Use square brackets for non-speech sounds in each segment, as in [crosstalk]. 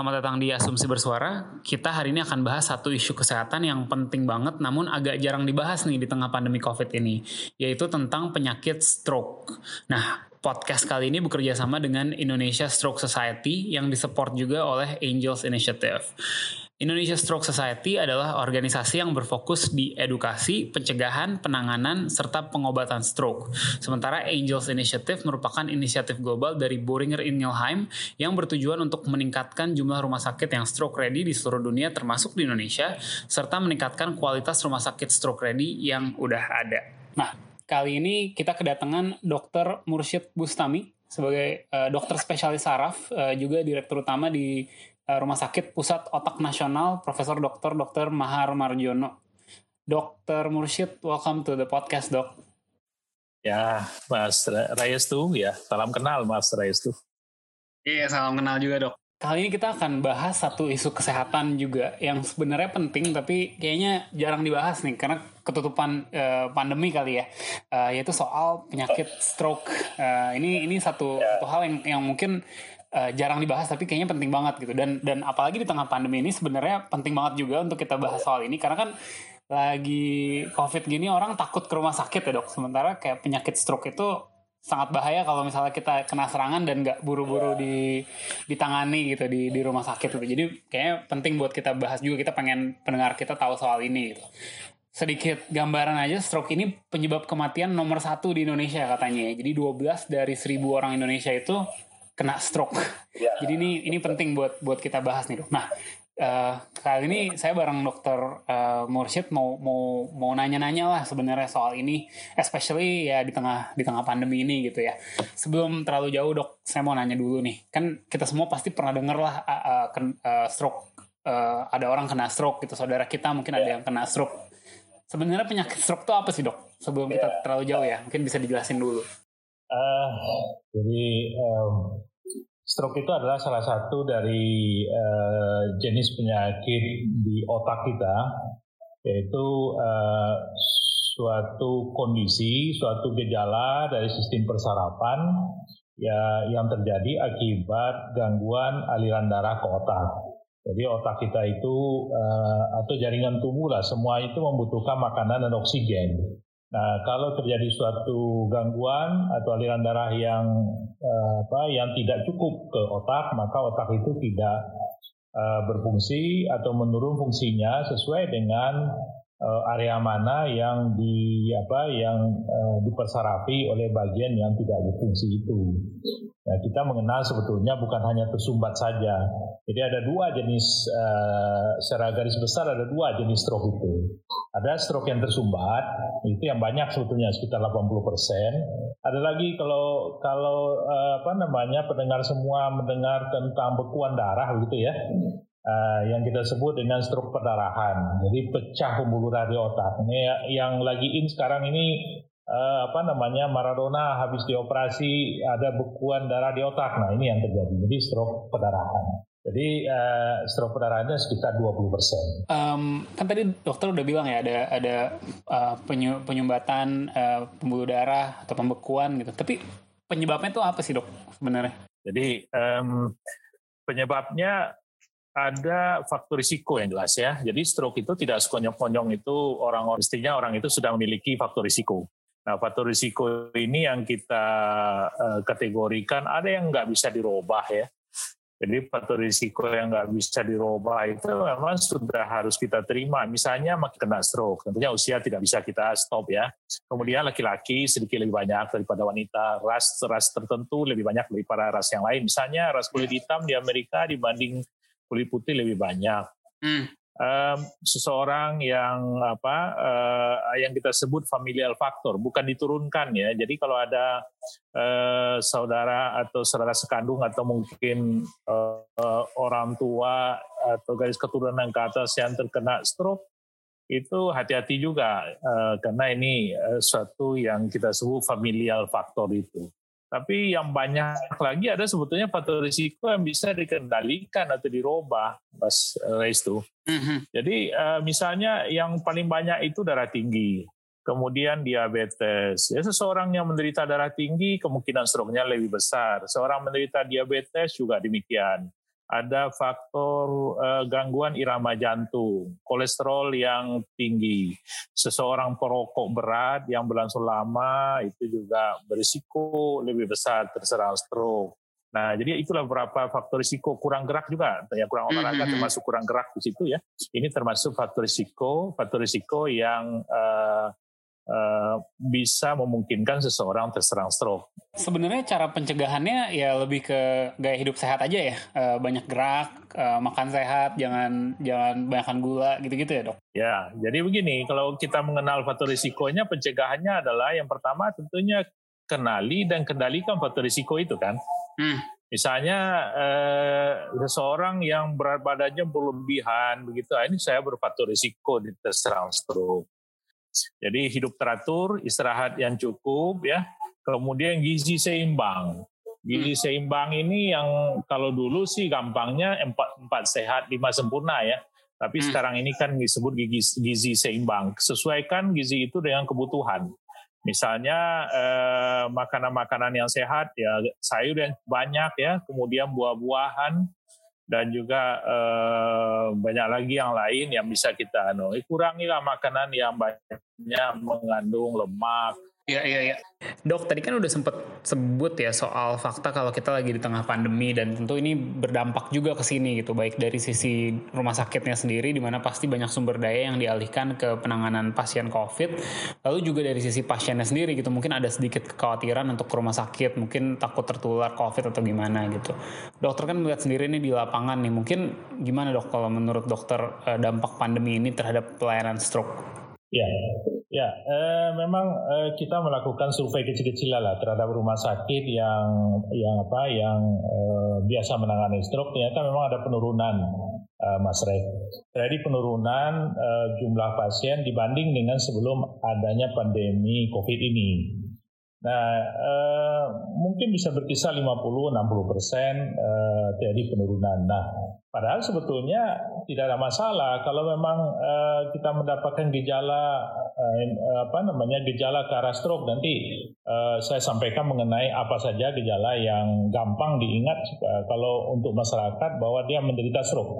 Selamat datang di Asumsi Bersuara. Kita hari ini akan bahas satu isu kesehatan yang penting banget namun agak jarang dibahas nih di tengah pandemi Covid ini, yaitu tentang penyakit stroke. Nah, podcast kali ini bekerja sama dengan Indonesia Stroke Society yang disupport juga oleh Angels Initiative. Indonesia Stroke Society adalah organisasi yang berfokus di edukasi, pencegahan, penanganan, serta pengobatan stroke. Sementara Angels Initiative merupakan inisiatif global dari Boehringer Ingelheim yang bertujuan untuk meningkatkan jumlah rumah sakit yang stroke ready di seluruh dunia termasuk di Indonesia, serta meningkatkan kualitas rumah sakit stroke ready yang udah ada. Nah, kali ini kita kedatangan Dr. Mursyid Bustami sebagai uh, dokter spesialis saraf, uh, juga direktur utama di Rumah Sakit Pusat Otak Nasional Profesor Dr. Dr. Mahar Marjono. Dr. Mursyid, welcome to the podcast, Dok. Ya, Mas Rayestu, ya. Salam kenal, Mas Rayestu. Iya, salam kenal juga, Dok. Kali ini kita akan bahas satu isu kesehatan juga yang sebenarnya penting tapi kayaknya jarang dibahas nih karena ketutupan uh, pandemi kali ya, uh, yaitu soal penyakit stroke. Uh, ini ini satu, ya. satu hal yang yang mungkin uh, jarang dibahas tapi kayaknya penting banget gitu. Dan dan apalagi di tengah pandemi ini sebenarnya penting banget juga untuk kita bahas soal ini. Karena kan lagi covid gini orang takut ke rumah sakit ya dok. Sementara kayak penyakit stroke itu sangat bahaya kalau misalnya kita kena serangan dan nggak buru-buru di ditangani gitu di di rumah sakit gitu. Jadi kayaknya penting buat kita bahas juga. Kita pengen pendengar kita tahu soal ini gitu. Sedikit gambaran aja stroke ini penyebab kematian nomor satu di Indonesia katanya. Ya. Jadi 12 dari 1000 orang Indonesia itu kena stroke. Ya. Jadi ini ini penting buat buat kita bahas nih dok. Nah uh, kali ini saya bareng dokter uh, Mursyid mau mau mau nanya-nanya lah sebenarnya soal ini, especially ya di tengah di tengah pandemi ini gitu ya. Sebelum terlalu jauh dok, saya mau nanya dulu nih. Kan kita semua pasti pernah denger lah uh, uh, uh, stroke. Uh, ada orang kena stroke gitu, saudara kita mungkin ada yang kena stroke. Sebenarnya penyakit stroke itu apa sih dok? Sebelum kita ya. terlalu jauh ya, mungkin bisa dijelasin dulu. Uh, jadi um, Stroke itu adalah salah satu dari uh, jenis penyakit di otak kita, yaitu uh, suatu kondisi, suatu gejala dari sistem persarapan ya yang terjadi akibat gangguan aliran darah ke otak. Jadi otak kita itu uh, atau jaringan tubuh lah semua itu membutuhkan makanan dan oksigen. Nah, kalau terjadi suatu gangguan atau aliran darah yang uh, apa yang tidak cukup ke otak, maka otak itu tidak uh, berfungsi atau menurun fungsinya sesuai dengan uh, area mana yang di apa yang uh, dipersarafi oleh bagian yang tidak berfungsi itu. Nah, kita mengenal sebetulnya bukan hanya tersumbat saja. Jadi ada dua jenis uh, secara garis besar ada dua jenis stroke itu. Ada stroke yang tersumbat, itu yang banyak sebetulnya sekitar 80 persen. Ada lagi kalau kalau uh, apa namanya pendengar semua mendengar tentang bekuan darah begitu ya uh, yang kita sebut dengan stroke perdarahan. Jadi pecah pembuluh darah di otak. Ini yang lagi in sekarang ini uh, apa namanya Maradona habis dioperasi ada bekuan darah di otak. Nah ini yang terjadi. Jadi stroke perdarahan. Jadi uh, stroke perdarahannya sekitar 20 persen. Um, kan tadi dokter udah bilang ya ada ada uh, penyu, penyumbatan uh, pembuluh darah atau pembekuan gitu. Tapi penyebabnya itu apa sih dok sebenarnya? Jadi um, penyebabnya ada faktor risiko yang jelas ya. Jadi stroke itu tidak sekonyong-konyong itu orang mestinya orang itu sudah memiliki faktor risiko. Nah, faktor risiko ini yang kita uh, kategorikan ada yang nggak bisa dirubah ya. Jadi faktor risiko yang nggak bisa dirubah itu memang sudah harus kita terima. Misalnya kena stroke, tentunya usia tidak bisa kita stop ya. Kemudian laki-laki sedikit lebih banyak daripada wanita, ras ras tertentu lebih banyak daripada ras yang lain. Misalnya ras kulit hitam di Amerika dibanding kulit putih lebih banyak. Hmm. Um, seseorang yang apa uh, yang kita sebut familial factor bukan diturunkan ya jadi kalau ada uh, saudara atau saudara sekandung atau mungkin uh, uh, orang tua atau garis keturunan ke atas yang terkena stroke itu hati-hati juga uh, karena ini uh, suatu yang kita sebut familial faktor itu. Tapi yang banyak lagi ada sebetulnya faktor risiko yang bisa dikendalikan atau dirubah, Mas Reis itu. Mm-hmm. Jadi uh, misalnya yang paling banyak itu darah tinggi, kemudian diabetes. Ya seseorang yang menderita darah tinggi kemungkinan stroke-nya lebih besar. Seorang menderita diabetes juga demikian ada faktor uh, gangguan irama jantung, kolesterol yang tinggi, seseorang perokok berat yang berlangsung lama itu juga berisiko lebih besar terserang stroke. Nah, jadi itulah beberapa faktor risiko kurang gerak juga, ya kurang olahraga mm-hmm. termasuk kurang gerak di situ ya. Ini termasuk faktor risiko, faktor risiko yang uh, uh, bisa memungkinkan seseorang terserang stroke. Sebenarnya cara pencegahannya ya lebih ke gaya hidup sehat aja ya, uh, banyak gerak, uh, makan sehat, jangan jangan banyakkan gula gitu-gitu ya dok. Ya, jadi begini, kalau kita mengenal faktor risikonya, pencegahannya adalah yang pertama tentunya kenali dan kendalikan faktor risiko itu kan. Hmm. Misalnya eh, seseorang yang berat badannya berlebihan begitu, ah, ini saya berfaktor risiko di terserang stroke. Jadi hidup teratur, istirahat yang cukup ya. Kemudian gizi seimbang. Gizi hmm. seimbang ini yang kalau dulu sih gampangnya empat, empat sehat lima sempurna ya. Tapi hmm. sekarang ini kan disebut gizi, gizi seimbang. Sesuaikan gizi itu dengan kebutuhan. Misalnya eh, makanan-makanan yang sehat ya sayur yang banyak ya, kemudian buah-buahan, dan juga eh, banyak lagi yang lain yang bisa kita anu kurangilah makanan yang banyak mengandung lemak Iya, iya, iya. Dok, tadi kan udah sempet sebut ya soal fakta kalau kita lagi di tengah pandemi dan tentu ini berdampak juga ke sini gitu, baik dari sisi rumah sakitnya sendiri di mana pasti banyak sumber daya yang dialihkan ke penanganan pasien COVID, lalu juga dari sisi pasiennya sendiri gitu, mungkin ada sedikit kekhawatiran untuk ke rumah sakit, mungkin takut tertular COVID atau gimana gitu. Dokter kan melihat sendiri ini di lapangan nih, mungkin gimana dok kalau menurut dokter eh, dampak pandemi ini terhadap pelayanan stroke? Ya, ya, eh, memang eh, kita melakukan survei kecil-kecilan lah terhadap rumah sakit yang yang apa yang eh, biasa menangani stroke. Ternyata memang ada penurunan, eh, Mas Rek. Jadi penurunan eh, jumlah pasien dibanding dengan sebelum adanya pandemi COVID ini. Nah, eh, mungkin bisa berkisar 50-60 persen eh, terjadi penurunan. Nah, padahal sebetulnya tidak ada masalah kalau memang eh, kita mendapatkan gejala eh, apa namanya gejala ke arah stroke nanti eh, saya sampaikan mengenai apa saja gejala yang gampang diingat eh, kalau untuk masyarakat bahwa dia menderita stroke.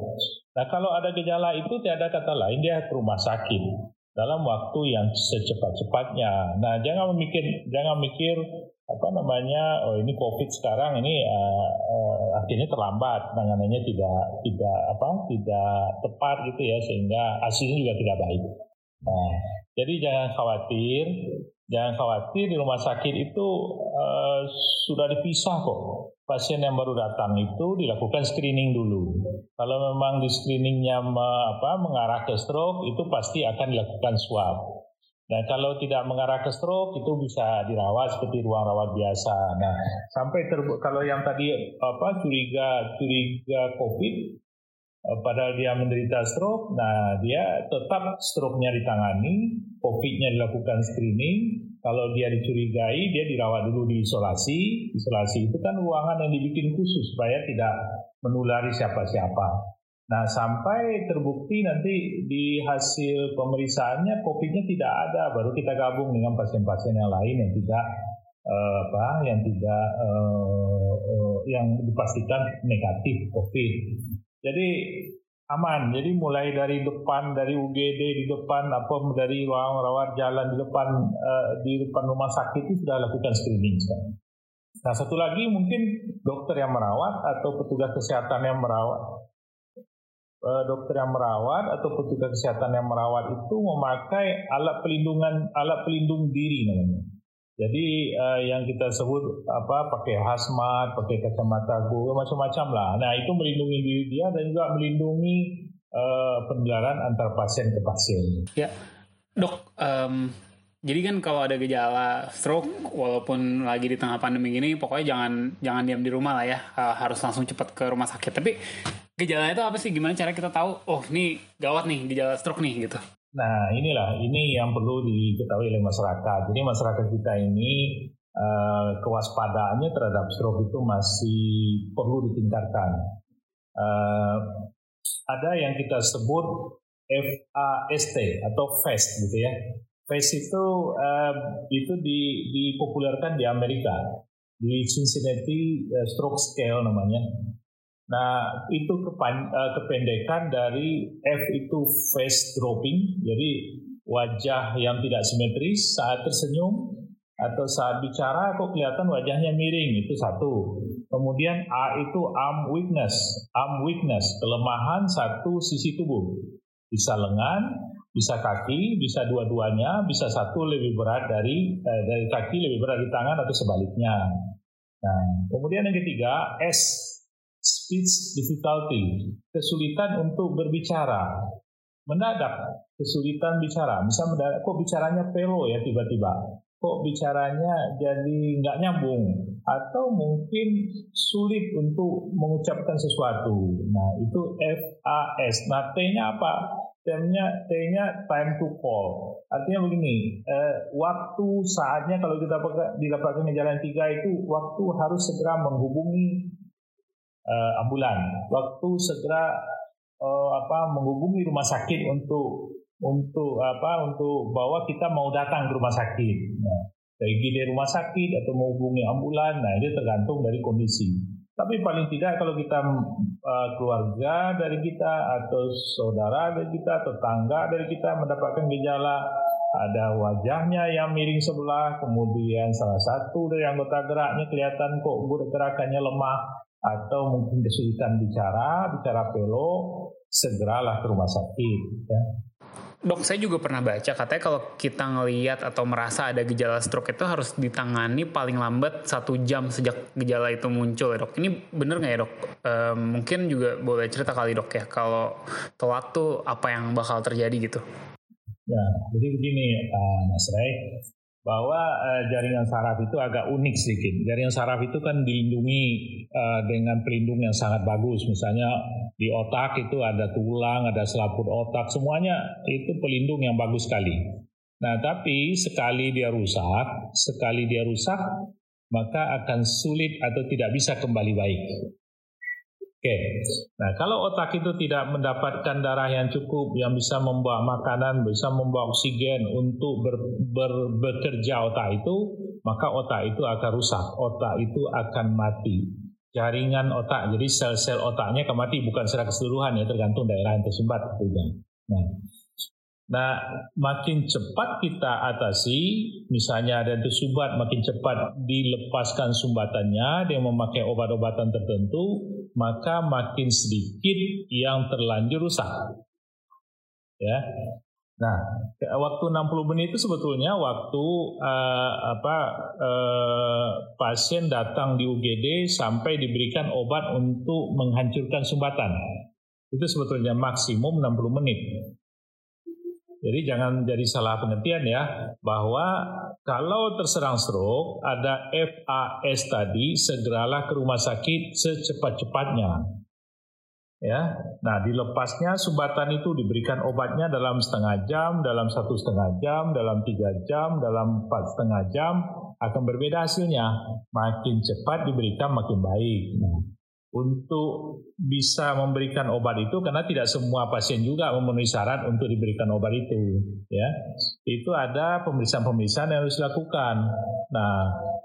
Nah, kalau ada gejala itu tidak ada kata lain dia ke rumah sakit dalam waktu yang secepat-cepatnya. Nah, jangan memikir jangan mikir apa namanya oh ini covid sekarang ini uh, uh, akhirnya terlambat penanganannya tidak tidak apa tidak tepat gitu ya sehingga hasilnya juga tidak baik. Nah, jadi jangan khawatir Jangan khawatir di rumah sakit itu uh, sudah dipisah kok. Pasien yang baru datang itu dilakukan screening dulu. Kalau memang di screeningnya me, apa, mengarah ke stroke itu pasti akan dilakukan swab. Dan kalau tidak mengarah ke stroke itu bisa dirawat seperti ruang rawat biasa. Nah, sampai kalau yang tadi apa curiga curiga COVID padahal dia menderita stroke, nah dia tetap stroke-nya ditangani, COVID-nya dilakukan screening, kalau dia dicurigai, dia dirawat dulu di isolasi. Isolasi itu kan ruangan yang dibikin khusus supaya tidak menulari siapa-siapa. Nah, sampai terbukti nanti di hasil pemeriksaannya COVID-nya tidak ada, baru kita gabung dengan pasien-pasien yang lain yang tidak uh, apa, yang tidak uh, uh, yang dipastikan negatif COVID. Jadi aman. Jadi mulai dari depan dari UGD di depan apa dari ruang rawat jalan di depan uh, di depan rumah sakit itu sudah lakukan screening sekarang. Nah satu lagi mungkin dokter yang merawat atau petugas kesehatan yang merawat uh, dokter yang merawat atau petugas kesehatan yang merawat itu memakai alat pelindungan alat pelindung diri namanya. Jadi uh, yang kita sebut apa pakai hazmat, pakai kacamata gua macam-macam lah. Nah itu melindungi diri dia dan juga melindungi uh, penularan antar pasien ke pasien. Ya, dok. Um, jadi kan kalau ada gejala stroke, walaupun lagi di tengah pandemi ini, pokoknya jangan jangan diam di rumah lah ya. Uh, harus langsung cepat ke rumah sakit. Tapi Gejalanya itu apa sih? Gimana cara kita tahu, oh ini gawat nih, gejala stroke nih gitu? Nah inilah, ini yang perlu diketahui oleh masyarakat. Jadi masyarakat kita ini uh, kewaspadaannya terhadap stroke itu masih perlu ditingkatkan. Uh, ada yang kita sebut FAST atau FAST gitu ya. FAST itu uh, itu di, dipopulerkan di Amerika di Cincinnati Stroke Scale namanya. Nah, itu kepan, uh, kependekan dari F itu face dropping, jadi wajah yang tidak simetris saat tersenyum atau saat bicara kok kelihatan wajahnya miring, itu satu. Kemudian A itu arm weakness, arm weakness, kelemahan satu sisi tubuh. Bisa lengan, bisa kaki, bisa dua-duanya, bisa satu lebih berat dari eh, dari kaki lebih berat di tangan atau sebaliknya. Nah, kemudian yang ketiga S speech difficulty, kesulitan untuk berbicara. Mendadak kesulitan bicara, misal mendadak kok bicaranya pelo ya tiba-tiba, kok bicaranya jadi nggak nyambung, atau mungkin sulit untuk mengucapkan sesuatu. Nah itu FAS. Nah T-nya apa? T-nya T-nya time to call. Artinya begini, eh, waktu saatnya kalau kita didapatkan jalan tiga itu waktu harus segera menghubungi uh, ambulan. Waktu segera uh, apa menghubungi rumah sakit untuk untuk apa untuk bahwa kita mau datang ke rumah sakit. Nah, pergi dari rumah sakit atau menghubungi ambulan, nah ini tergantung dari kondisi. Tapi paling tidak kalau kita uh, keluarga dari kita atau saudara dari kita, tetangga dari kita mendapatkan gejala ada wajahnya yang miring sebelah, kemudian salah satu dari anggota geraknya kelihatan kok gerakannya lemah, atau mungkin kesulitan bicara, bicara pelo, segeralah ke rumah sakit. Ya. Dok, saya juga pernah baca katanya kalau kita ngeliat atau merasa ada gejala stroke itu harus ditangani paling lambat satu jam sejak gejala itu muncul ya dok. Ini bener nggak ya dok? E, mungkin juga boleh cerita kali dok ya kalau telat tuh apa yang bakal terjadi gitu? Ya, jadi begini uh, Mas Ray, bahwa uh, jaringan saraf itu agak unik sedikit. Jaringan saraf itu kan dilindungi uh, dengan pelindung yang sangat bagus. Misalnya di otak itu ada tulang, ada selaput otak, semuanya itu pelindung yang bagus sekali. Nah, tapi sekali dia rusak, sekali dia rusak, maka akan sulit atau tidak bisa kembali baik. Oke, nah kalau otak itu tidak mendapatkan darah yang cukup yang bisa membawa makanan, bisa membawa oksigen untuk ber, ber, bekerja otak itu, maka otak itu akan rusak, otak itu akan mati. Jaringan otak, jadi sel-sel otaknya akan mati bukan secara keseluruhan ya, tergantung daerah yang tersumbat. Nah, Nah, makin cepat kita atasi, misalnya ada tersumbat, makin cepat dilepaskan sumbatannya dengan memakai obat-obatan tertentu, maka makin sedikit yang terlanjur rusak. Ya. Nah, waktu 60 menit itu sebetulnya waktu uh, apa uh, pasien datang di UGD sampai diberikan obat untuk menghancurkan sumbatan. Itu sebetulnya maksimum 60 menit. Jadi jangan jadi salah pengertian ya bahwa kalau terserang stroke ada FAS tadi segeralah ke rumah sakit secepat-cepatnya. Ya, nah dilepasnya sumbatan itu diberikan obatnya dalam setengah jam, dalam satu setengah jam, dalam tiga jam, dalam empat setengah jam akan berbeda hasilnya. Makin cepat diberikan makin baik. Nah, untuk bisa memberikan obat itu karena tidak semua pasien juga memenuhi syarat untuk diberikan obat itu ya. Itu ada pemeriksaan-pemeriksaan yang harus dilakukan. Nah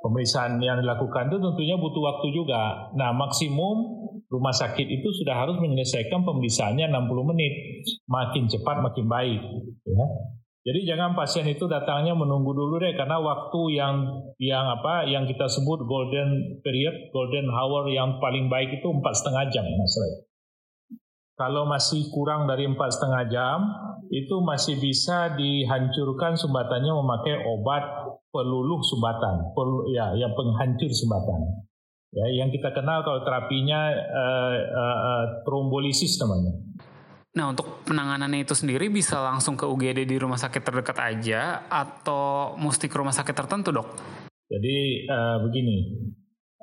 pemeriksaan yang dilakukan itu tentunya butuh waktu juga. Nah maksimum rumah sakit itu sudah harus menyelesaikan pemeriksaannya 60 menit. Makin cepat makin baik ya jadi jangan pasien itu datangnya menunggu dulu deh karena waktu yang yang apa yang kita sebut golden period, golden hour yang paling baik itu empat setengah jam mas Ray. Kalau masih kurang dari empat setengah jam itu masih bisa dihancurkan sumbatannya memakai obat peluluh sumbatan, pel, ya yang penghancur sumbatan. Ya, yang kita kenal kalau terapinya uh, uh, uh, trombolisis namanya. Nah, untuk penanganannya itu sendiri bisa langsung ke UGD di rumah sakit terdekat aja atau mesti ke rumah sakit tertentu, Dok? Jadi uh, begini.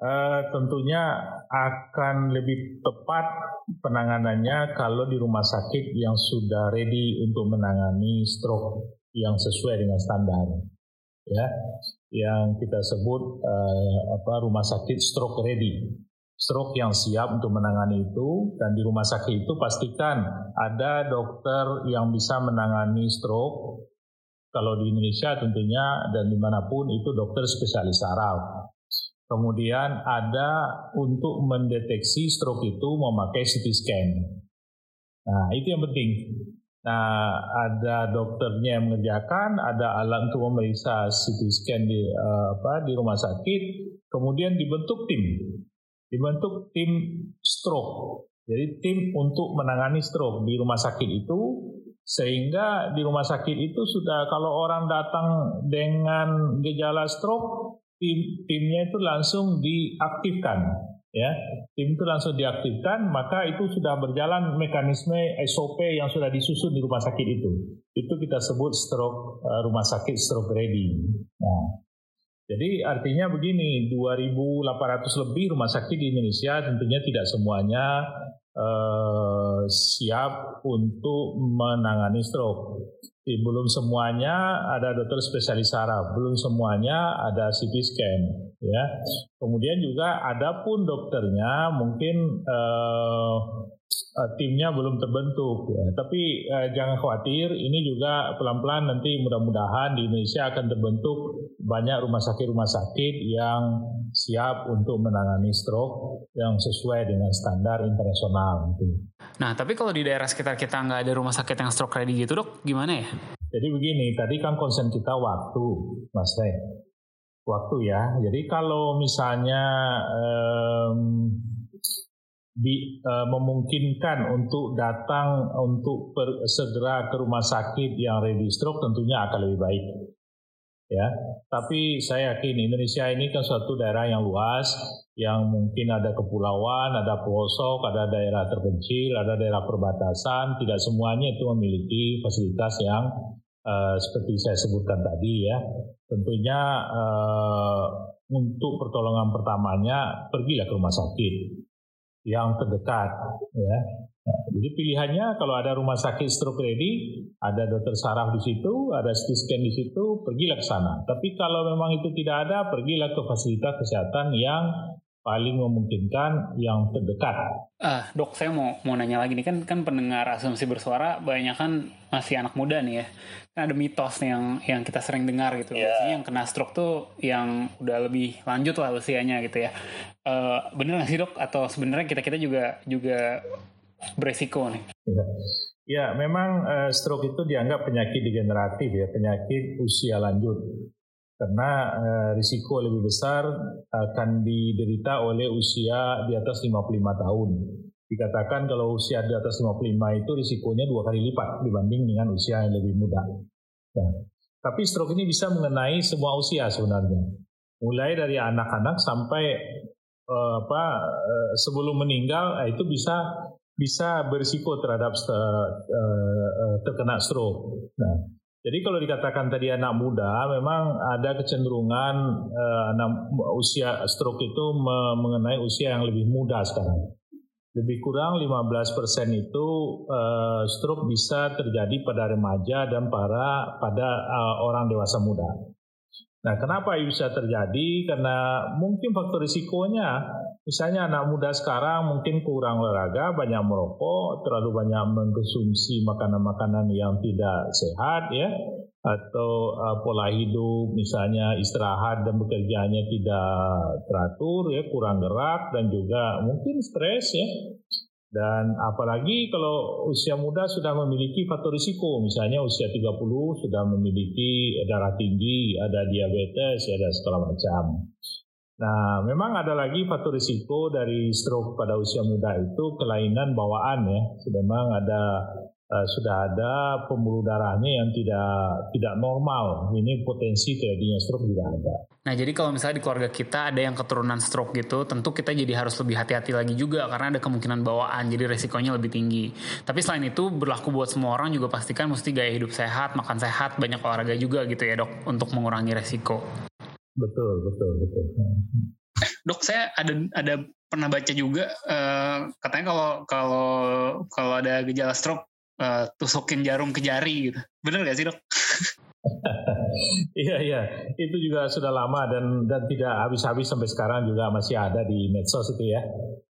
Uh, tentunya akan lebih tepat penanganannya kalau di rumah sakit yang sudah ready untuk menangani stroke yang sesuai dengan standar ya yang kita sebut uh, apa rumah sakit stroke ready stroke yang siap untuk menangani itu dan di rumah sakit itu pastikan ada dokter yang bisa menangani stroke kalau di Indonesia tentunya dan di mana pun itu dokter spesialis saraf Kemudian ada untuk mendeteksi stroke itu memakai CT scan. Nah, itu yang penting. Nah, ada dokternya yang mengerjakan, ada alat untuk memeriksa CT scan di uh, apa di rumah sakit, kemudian dibentuk tim. Dibentuk tim stroke. Jadi tim untuk menangani stroke di rumah sakit itu sehingga di rumah sakit itu sudah kalau orang datang dengan gejala stroke tim timnya itu langsung diaktifkan ya. Tim itu langsung diaktifkan maka itu sudah berjalan mekanisme SOP yang sudah disusun di rumah sakit itu. Itu kita sebut stroke uh, rumah sakit stroke ready nah jadi artinya begini 2.800 lebih rumah sakit di Indonesia tentunya tidak semuanya uh, siap untuk menangani stroke belum semuanya ada dokter spesialis saraf, belum semuanya ada CT scan, ya. Kemudian juga ada pun dokternya mungkin uh, uh, timnya belum terbentuk, ya. Tapi uh, jangan khawatir, ini juga pelan-pelan nanti mudah-mudahan di Indonesia akan terbentuk banyak rumah sakit-rumah sakit yang siap untuk menangani stroke yang sesuai dengan standar internasional. Gitu. Nah, tapi kalau di daerah sekitar kita nggak ada rumah sakit yang stroke ready gitu dok, gimana ya? Jadi begini, tadi kan konsen kita waktu, Mas Teh. Waktu ya. Jadi kalau misalnya um, di, uh, memungkinkan untuk datang untuk per, segera ke rumah sakit yang ready stroke tentunya akan lebih baik ya. Tapi saya yakin Indonesia ini kan suatu daerah yang luas, yang mungkin ada kepulauan, ada pelosok, ada daerah terpencil, ada daerah perbatasan. Tidak semuanya itu memiliki fasilitas yang uh, seperti saya sebutkan tadi ya. Tentunya uh, untuk pertolongan pertamanya pergilah ke rumah sakit yang terdekat ya Nah, jadi pilihannya kalau ada rumah sakit stroke ready, ada dokter saraf di situ, ada CT scan di situ, pergilah ke sana. Tapi kalau memang itu tidak ada, pergilah ke fasilitas kesehatan yang paling memungkinkan yang terdekat. Ah, dok, saya mau mau nanya lagi nih kan kan pendengar asumsi bersuara banyak kan masih anak muda nih ya. Kan ada mitos nih yang yang kita sering dengar gitu. Yeah. Biasanya yang kena stroke tuh yang udah lebih lanjut lah usianya gitu ya. Uh, bener nggak sih dok? Atau sebenarnya kita kita juga juga beresiko nih. Ya, ya memang uh, stroke itu dianggap penyakit degeneratif ya, penyakit usia lanjut. Karena uh, risiko lebih besar akan diderita oleh usia di atas 55 tahun. Dikatakan kalau usia di atas 55 itu risikonya dua kali lipat dibanding dengan usia yang lebih muda. Nah, tapi stroke ini bisa mengenai semua usia sebenarnya. Mulai dari anak-anak sampai uh, apa uh, sebelum meninggal itu bisa bisa berisiko terhadap uh, uh, terkena stroke. Nah, jadi kalau dikatakan tadi anak muda, memang ada kecenderungan uh, anak usia stroke itu me mengenai usia yang lebih muda sekarang. Lebih kurang 15% itu uh, stroke bisa terjadi pada remaja dan para pada uh, orang dewasa muda. Nah, kenapa bisa terjadi? Karena mungkin faktor risikonya, misalnya anak muda sekarang mungkin kurang olahraga, banyak merokok, terlalu banyak mengkonsumsi makanan-makanan yang tidak sehat, ya, atau uh, pola hidup, misalnya istirahat dan bekerjanya tidak teratur, ya, kurang gerak dan juga mungkin stres, ya. Dan apalagi kalau usia muda sudah memiliki faktor risiko, misalnya usia 30 sudah memiliki darah tinggi, ada diabetes, ada segala macam. Nah, memang ada lagi faktor risiko dari stroke pada usia muda itu kelainan bawaan ya. Memang ada uh, sudah ada pembuluh darahnya yang tidak tidak normal. Ini potensi terjadinya stroke juga ada. Nah, jadi kalau misalnya di keluarga kita ada yang keturunan stroke gitu, tentu kita jadi harus lebih hati-hati lagi juga karena ada kemungkinan bawaan, jadi resikonya lebih tinggi. Tapi selain itu berlaku buat semua orang juga pastikan mesti gaya hidup sehat, makan sehat, banyak olahraga juga gitu ya dok, untuk mengurangi resiko. Betul, betul, betul. Dok, saya ada ada pernah baca juga uh, katanya kalau kalau kalau ada gejala stroke uh, tusukin jarum ke jari gitu. Bener gak sih dok? [laughs] Iya iya, itu juga sudah lama dan dan tidak habis-habis sampai sekarang juga masih ada di medsos itu ya.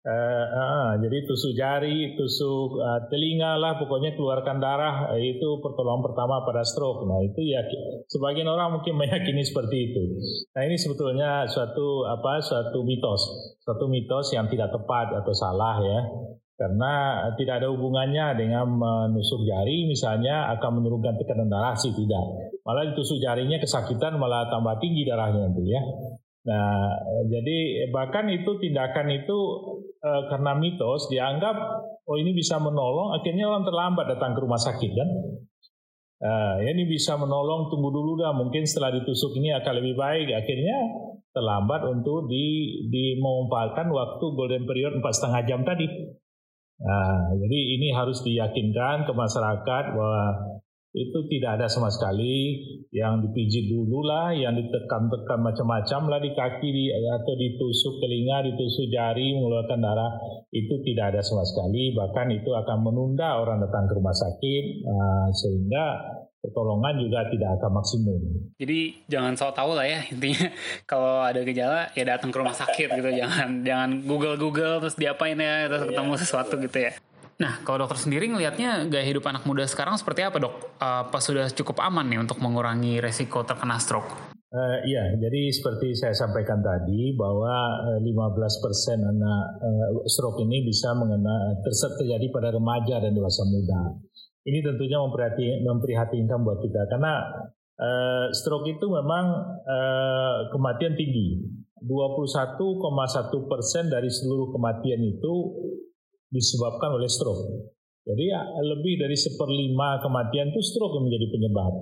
Uh, uh, jadi tusuk jari, tusuk uh, telinga lah, pokoknya keluarkan darah uh, itu pertolongan pertama pada stroke. Nah itu ya sebagian orang mungkin [laughs] meyakini seperti itu. Nah ini sebetulnya suatu apa suatu mitos, suatu mitos yang tidak tepat atau salah ya. Karena tidak ada hubungannya dengan menusuk jari misalnya akan menurunkan tekanan darah sih tidak. Malah ditusuk jarinya kesakitan malah tambah tinggi darahnya nanti ya. Nah, jadi bahkan itu tindakan itu e, karena mitos dianggap oh ini bisa menolong, akhirnya orang terlambat datang ke rumah sakit kan. Nah, ini bisa menolong tunggu dulu dah mungkin setelah ditusuk ini akan lebih baik akhirnya terlambat untuk di, di memanfaatkan waktu golden period empat setengah jam tadi. Nah, jadi ini harus diyakinkan ke masyarakat bahwa itu tidak ada sama sekali yang dipijit dulu lah, yang ditekan-tekan macam-macam lah di kaki di, atau ditusuk telinga, ditusuk jari, mengeluarkan darah itu tidak ada sama sekali. Bahkan itu akan menunda orang datang ke rumah sakit uh, sehingga pertolongan juga tidak akan maksimum. Jadi jangan sok tahu lah ya intinya [laughs] kalau ada gejala ya datang ke rumah sakit gitu jangan jangan Google Google terus diapain ya terus ketemu sesuatu gitu ya. Nah, kalau dokter sendiri ngelihatnya gaya hidup anak muda sekarang seperti apa dok? Apa sudah cukup aman nih untuk mengurangi resiko terkena stroke? Uh, iya, jadi seperti saya sampaikan tadi bahwa uh, 15% anak uh, stroke ini bisa mengena terjadi pada remaja dan dewasa muda. Ini tentunya memprihatinkan buat kita karena uh, stroke itu memang uh, kematian tinggi. 21,1 persen dari seluruh kematian itu disebabkan oleh stroke. Jadi ya, lebih dari seperlima kematian itu stroke yang menjadi penyebab.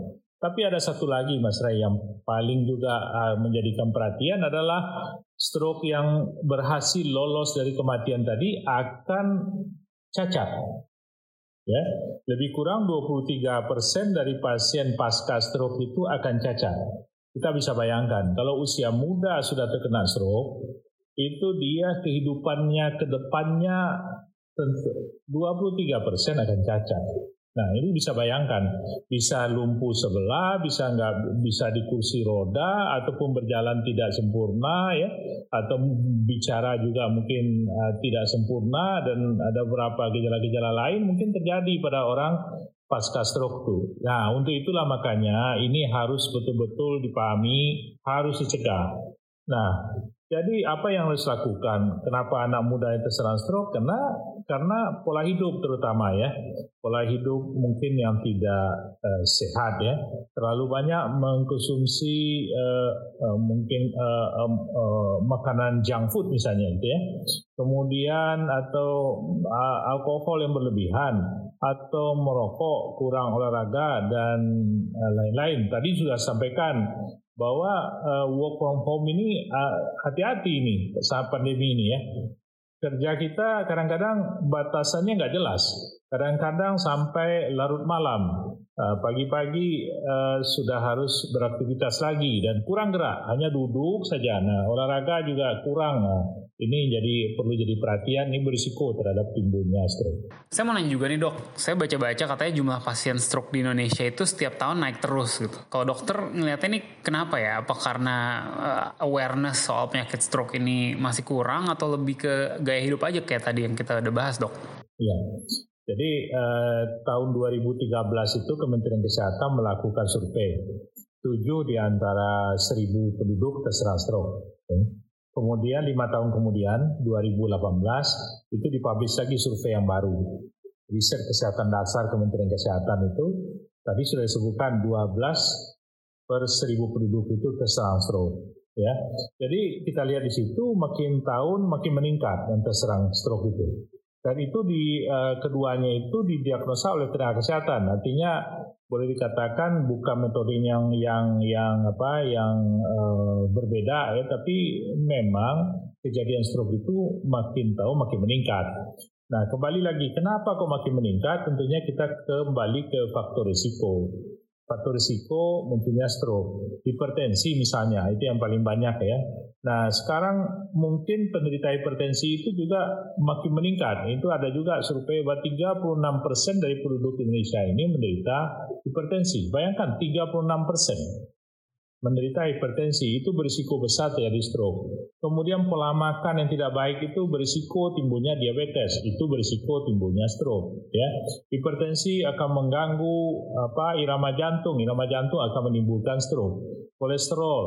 Tapi ada satu lagi Mas Ray yang paling juga uh, menjadikan perhatian adalah stroke yang berhasil lolos dari kematian tadi akan cacat. Ya, lebih kurang 23% persen dari pasien pasca stroke itu akan cacat. Kita bisa bayangkan kalau usia muda sudah terkena stroke, itu dia kehidupannya ke depannya tentu 23 persen akan cacat. Nah ini bisa bayangkan, bisa lumpuh sebelah, bisa nggak bisa di kursi roda, ataupun berjalan tidak sempurna ya, atau bicara juga mungkin uh, tidak sempurna dan ada beberapa gejala-gejala lain mungkin terjadi pada orang pasca stroke itu. Nah untuk itulah makanya ini harus betul-betul dipahami, harus dicegah. Nah jadi apa yang harus dilakukan? Kenapa anak muda yang terserang stroke? Karena karena pola hidup terutama ya, pola hidup mungkin yang tidak uh, sehat ya, terlalu banyak mengkonsumsi uh, uh, mungkin uh, um, uh, makanan junk food misalnya gitu ya, kemudian atau uh, alkohol yang berlebihan atau merokok, kurang olahraga dan lain-lain. Uh, Tadi sudah sampaikan bahwa uh, work from home ini hati hati-hati ini saat pandemi ini ya. Kerja kita kadang-kadang batasannya nggak jelas. Kadang-kadang sampai larut malam. Uh, pagi-pagi uh, sudah harus beraktivitas lagi dan kurang gerak, hanya duduk saja. Nah, olahraga juga kurang. Nah, ini jadi perlu jadi perhatian ini berisiko terhadap timbulnya stroke. Saya mau nanya juga nih dok, saya baca-baca katanya jumlah pasien stroke di Indonesia itu setiap tahun naik terus gitu. Kalau dokter ngeliatnya ini kenapa ya? Apa karena uh, awareness soal penyakit stroke ini masih kurang atau lebih ke gaya hidup aja kayak tadi yang kita udah bahas dok? Iya. Jadi eh, tahun 2013 itu Kementerian Kesehatan melakukan survei. Tujuh di antara seribu penduduk terserang stroke. Kemudian lima tahun kemudian 2018 itu dipublish lagi survei yang baru. Riset Kesehatan Dasar Kementerian Kesehatan itu tadi sudah disebutkan 12 per seribu penduduk itu terserang stroke. Ya, jadi kita lihat di situ makin tahun makin meningkat yang terserang stroke itu. Dan itu di uh, keduanya itu didiagnosa oleh tenaga kesehatan. Artinya boleh dikatakan bukan metode yang yang yang apa yang uh, berbeda ya tapi memang kejadian stroke itu makin tahu makin meningkat. Nah, kembali lagi kenapa kok makin meningkat? Tentunya kita kembali ke faktor risiko. Faktor risiko munculnya stroke. Hipertensi misalnya, itu yang paling banyak ya. Nah sekarang mungkin penderita hipertensi itu juga makin meningkat. Itu ada juga survei bahwa 36% dari penduduk Indonesia ini menderita hipertensi. Bayangkan 36% menderita hipertensi itu berisiko besar terjadi stroke. Kemudian pola makan yang tidak baik itu berisiko timbulnya diabetes, itu berisiko timbulnya stroke. Ya, hipertensi akan mengganggu apa irama jantung, irama jantung akan menimbulkan stroke. Kolesterol,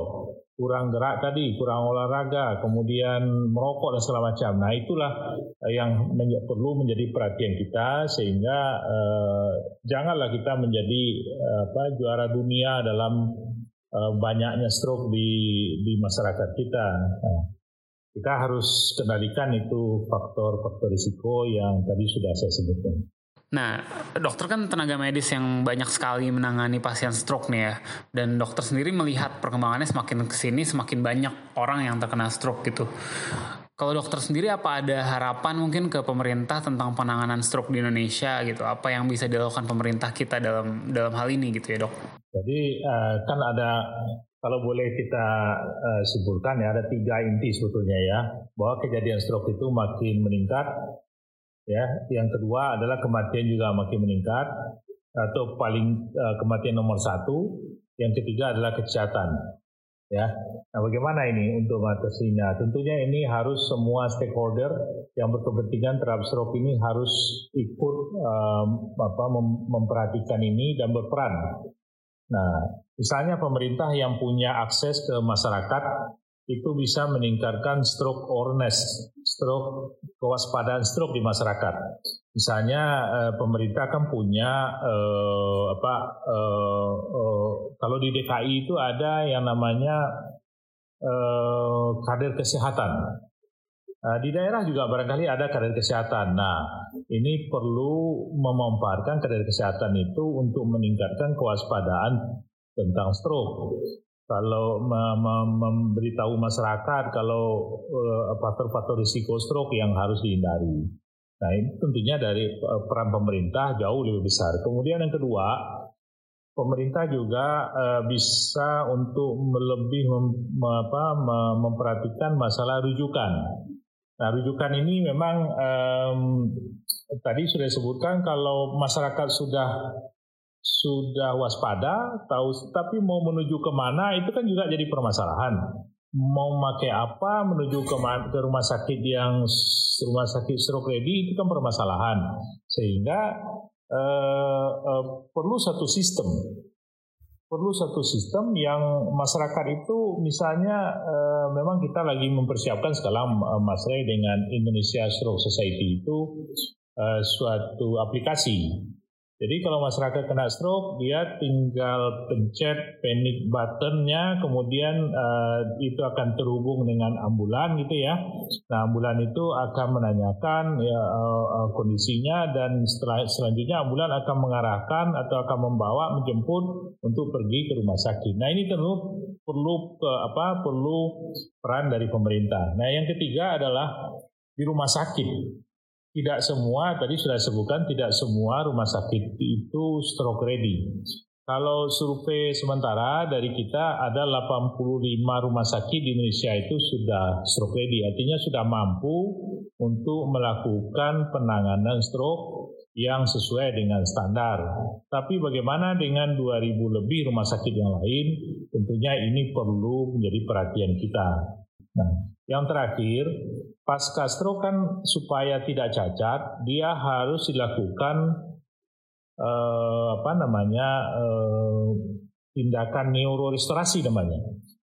kurang gerak tadi, kurang olahraga, kemudian merokok dan segala macam. Nah itulah yang perlu menjadi perhatian kita sehingga eh, janganlah kita menjadi eh, apa juara dunia dalam Eh, banyaknya stroke di di masyarakat kita. Nah, kita harus kendalikan itu faktor-faktor risiko yang tadi sudah saya sebutkan. Nah, dokter kan tenaga medis yang banyak sekali menangani pasien stroke nih ya. Dan dokter sendiri melihat perkembangannya semakin ke sini semakin banyak orang yang terkena stroke gitu. Kalau dokter sendiri apa ada harapan mungkin ke pemerintah tentang penanganan stroke di Indonesia gitu? Apa yang bisa dilakukan pemerintah kita dalam dalam hal ini gitu ya dok? Jadi uh, kan ada kalau boleh kita uh, simpulkan ya ada tiga inti sebetulnya ya bahwa kejadian stroke itu makin meningkat ya. Yang kedua adalah kematian juga makin meningkat atau paling uh, kematian nomor satu. Yang ketiga adalah kesehatan ya. Nah, bagaimana ini untuk mengatasinya? Tentunya ini harus semua stakeholder yang berkepentingan terhadap stroke ini harus ikut um, apa, mem memperhatikan ini dan berperan. Nah, misalnya pemerintah yang punya akses ke masyarakat itu bisa meningkatkan stroke awareness, stroke kewaspadaan stroke di masyarakat. Misalnya eh, pemerintah kan punya eh, apa eh, eh, kalau di DKI itu ada yang namanya eh, kader kesehatan. Nah, di daerah juga barangkali ada kader kesehatan. Nah, ini perlu memamparkan kader kesehatan itu untuk meningkatkan kewaspadaan tentang stroke kalau memberitahu masyarakat kalau uh, faktor-faktor risiko stroke yang harus dihindari. Nah ini tentunya dari uh, peran pemerintah jauh lebih besar. Kemudian yang kedua, pemerintah juga uh, bisa untuk lebih memperhatikan masalah rujukan. Nah rujukan ini memang um, tadi sudah disebutkan kalau masyarakat sudah sudah waspada, tahu tapi mau menuju ke mana itu kan juga jadi permasalahan. Mau pakai apa menuju ke, ke rumah sakit yang rumah sakit stroke ready itu kan permasalahan. Sehingga eh, eh, perlu satu sistem, perlu satu sistem yang masyarakat itu misalnya eh, memang kita lagi mempersiapkan sekarang eh, Mas dengan Indonesia Stroke Society itu eh, suatu aplikasi jadi kalau masyarakat kena stroke, dia tinggal pencet panic buttonnya, kemudian uh, itu akan terhubung dengan ambulan gitu ya. Nah ambulan itu akan menanyakan ya, uh, uh, kondisinya dan setelah selanjutnya ambulan akan mengarahkan atau akan membawa menjemput untuk pergi ke rumah sakit. Nah ini perlu perlu ke apa perlu peran dari pemerintah. Nah yang ketiga adalah di rumah sakit tidak semua tadi sudah sebutkan tidak semua rumah sakit itu stroke ready. Kalau survei sementara dari kita ada 85 rumah sakit di Indonesia itu sudah stroke ready, artinya sudah mampu untuk melakukan penanganan stroke yang sesuai dengan standar. Tapi bagaimana dengan 2000 lebih rumah sakit yang lain? Tentunya ini perlu menjadi perhatian kita. Nah, yang terakhir, pasca stroke kan supaya tidak cacat, dia harus dilakukan eh, apa namanya eh, tindakan neurorestorasi namanya.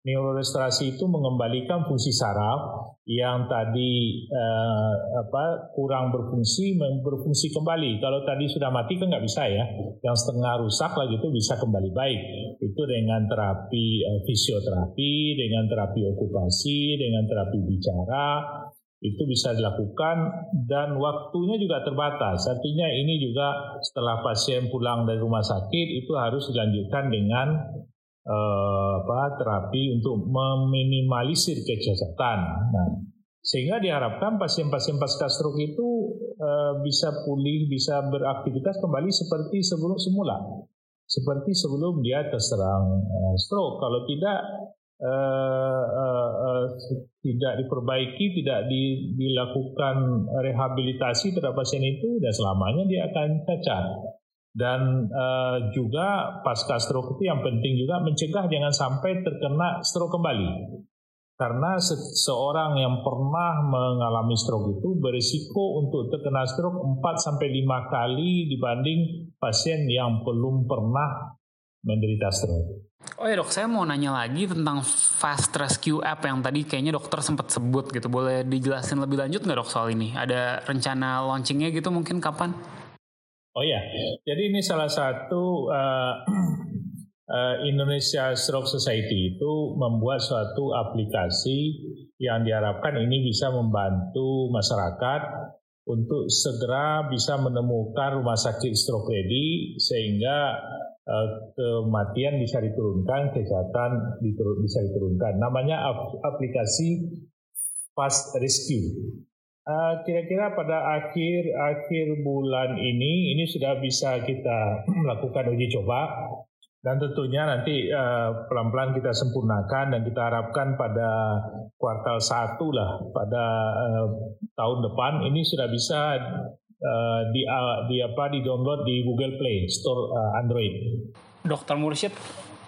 Neurorestorasi itu mengembalikan fungsi saraf yang tadi eh, apa kurang berfungsi berfungsi kembali. Kalau tadi sudah mati kan nggak bisa ya. Yang setengah rusak lagi itu bisa kembali baik. Itu dengan terapi eh, fisioterapi, dengan terapi okupasi, dengan terapi bicara itu bisa dilakukan dan waktunya juga terbatas. Artinya ini juga setelah pasien pulang dari rumah sakit itu harus dilanjutkan dengan eh, apa terapi untuk meminimalisir kecacatan. Nah, sehingga diharapkan pasien-pasien pasca stroke itu eh, bisa pulih, bisa beraktivitas kembali seperti sebelum semula. seperti sebelum dia terserang uh, stroke. Kalau tidak uh, uh, uh, tidak diperbaiki, tidak di, dilakukan rehabilitasi terhadap pasien itu, dan selamanya dia akan cacat. Dan uh, juga pasca stroke itu yang penting juga mencegah jangan sampai terkena stroke kembali. Karena seseorang yang pernah mengalami stroke itu berisiko untuk terkena stroke 4 sampai 5 kali dibanding pasien yang belum pernah menderita stroke. Oh ya dok, saya mau nanya lagi tentang Fast Rescue App yang tadi kayaknya dokter sempat sebut gitu. Boleh dijelasin lebih lanjut nggak dok soal ini? Ada rencana launchingnya gitu mungkin kapan? Oh ya, jadi ini salah satu uh, uh, [clears throat] Indonesia Stroke Society itu membuat suatu aplikasi yang diharapkan ini bisa membantu masyarakat untuk segera bisa menemukan rumah sakit stroke ready sehingga uh, kematian bisa diturunkan, kesehatan bisa diturunkan. Namanya aplikasi Fast Rescue. Uh, kira-kira pada akhir akhir bulan ini ini sudah bisa kita [clears throat] melakukan uji coba dan tentunya nanti uh, pelan-pelan kita sempurnakan dan kita harapkan pada kuartal satu lah pada uh, tahun depan ini sudah bisa uh, di uh, di apa di download di Google Play Store uh, Android. Dokter Mursyid,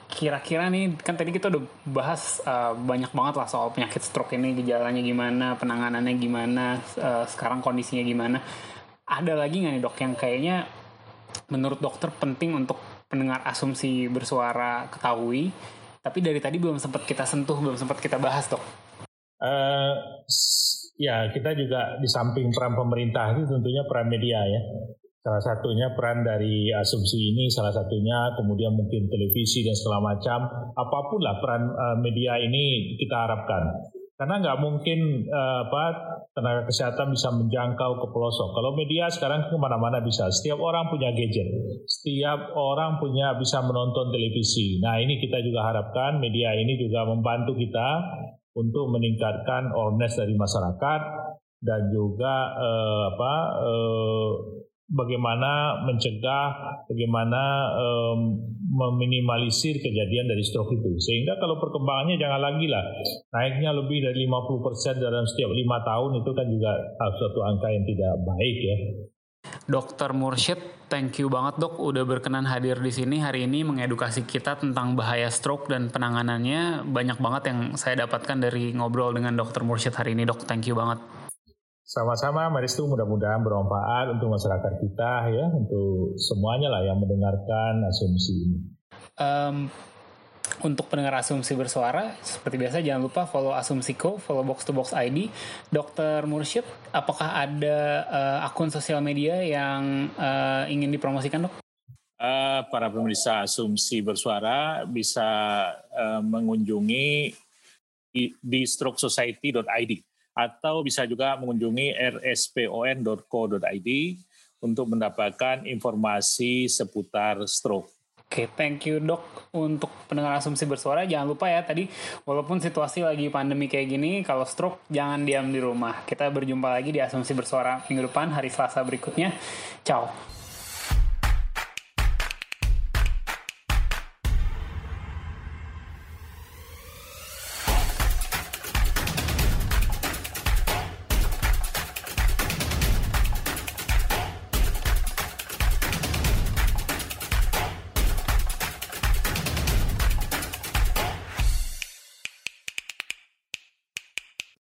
kira-kira nih kan tadi kita udah bahas uh, banyak banget lah soal penyakit stroke ini gejalanya gimana, penanganannya gimana, uh, sekarang kondisinya gimana. Ada lagi nggak nih dok yang kayaknya menurut dokter penting untuk pendengar asumsi bersuara ketahui, tapi dari tadi belum sempat kita sentuh, belum sempat kita bahas, dok. Uh, ya, kita juga di samping peran pemerintah itu tentunya peran media ya. Salah satunya peran dari asumsi ini, salah satunya kemudian mungkin televisi dan segala macam, apa pun lah peran uh, media ini kita harapkan. Karena nggak mungkin uh, apa tenaga kesehatan bisa menjangkau ke pelosok. Kalau media sekarang ke mana-mana bisa. Setiap orang punya gadget. Setiap orang punya bisa menonton televisi. Nah ini kita juga harapkan media ini juga membantu kita untuk meningkatkan awareness dari masyarakat dan juga uh, apa uh, bagaimana mencegah, bagaimana um, meminimalisir kejadian dari stroke itu. Sehingga kalau perkembangannya jangan lagi lah, naiknya lebih dari 50% dalam setiap lima tahun itu kan juga suatu angka yang tidak baik ya. Dokter Mursyid, thank you banget dok udah berkenan hadir di sini hari ini mengedukasi kita tentang bahaya stroke dan penanganannya. Banyak banget yang saya dapatkan dari ngobrol dengan dokter Mursyid hari ini dok, thank you banget. Sama-sama, Maristu mudah-mudahan bermanfaat untuk masyarakat kita ya, untuk semuanya lah yang mendengarkan asumsi ini. Um, untuk pendengar asumsi bersuara, seperti biasa jangan lupa follow Asumsiko, follow Box to Box ID. Dokter Mursyid, apakah ada uh, akun sosial media yang uh, ingin dipromosikan dok? Uh, para pemirsa asumsi bersuara bisa uh, mengunjungi di strokesociety.id atau bisa juga mengunjungi rspon.co.id untuk mendapatkan informasi seputar stroke. Oke, okay, thank you dok untuk pendengar asumsi bersuara. Jangan lupa ya tadi walaupun situasi lagi pandemi kayak gini, kalau stroke jangan diam di rumah. Kita berjumpa lagi di asumsi bersuara minggu depan hari Selasa berikutnya. Ciao.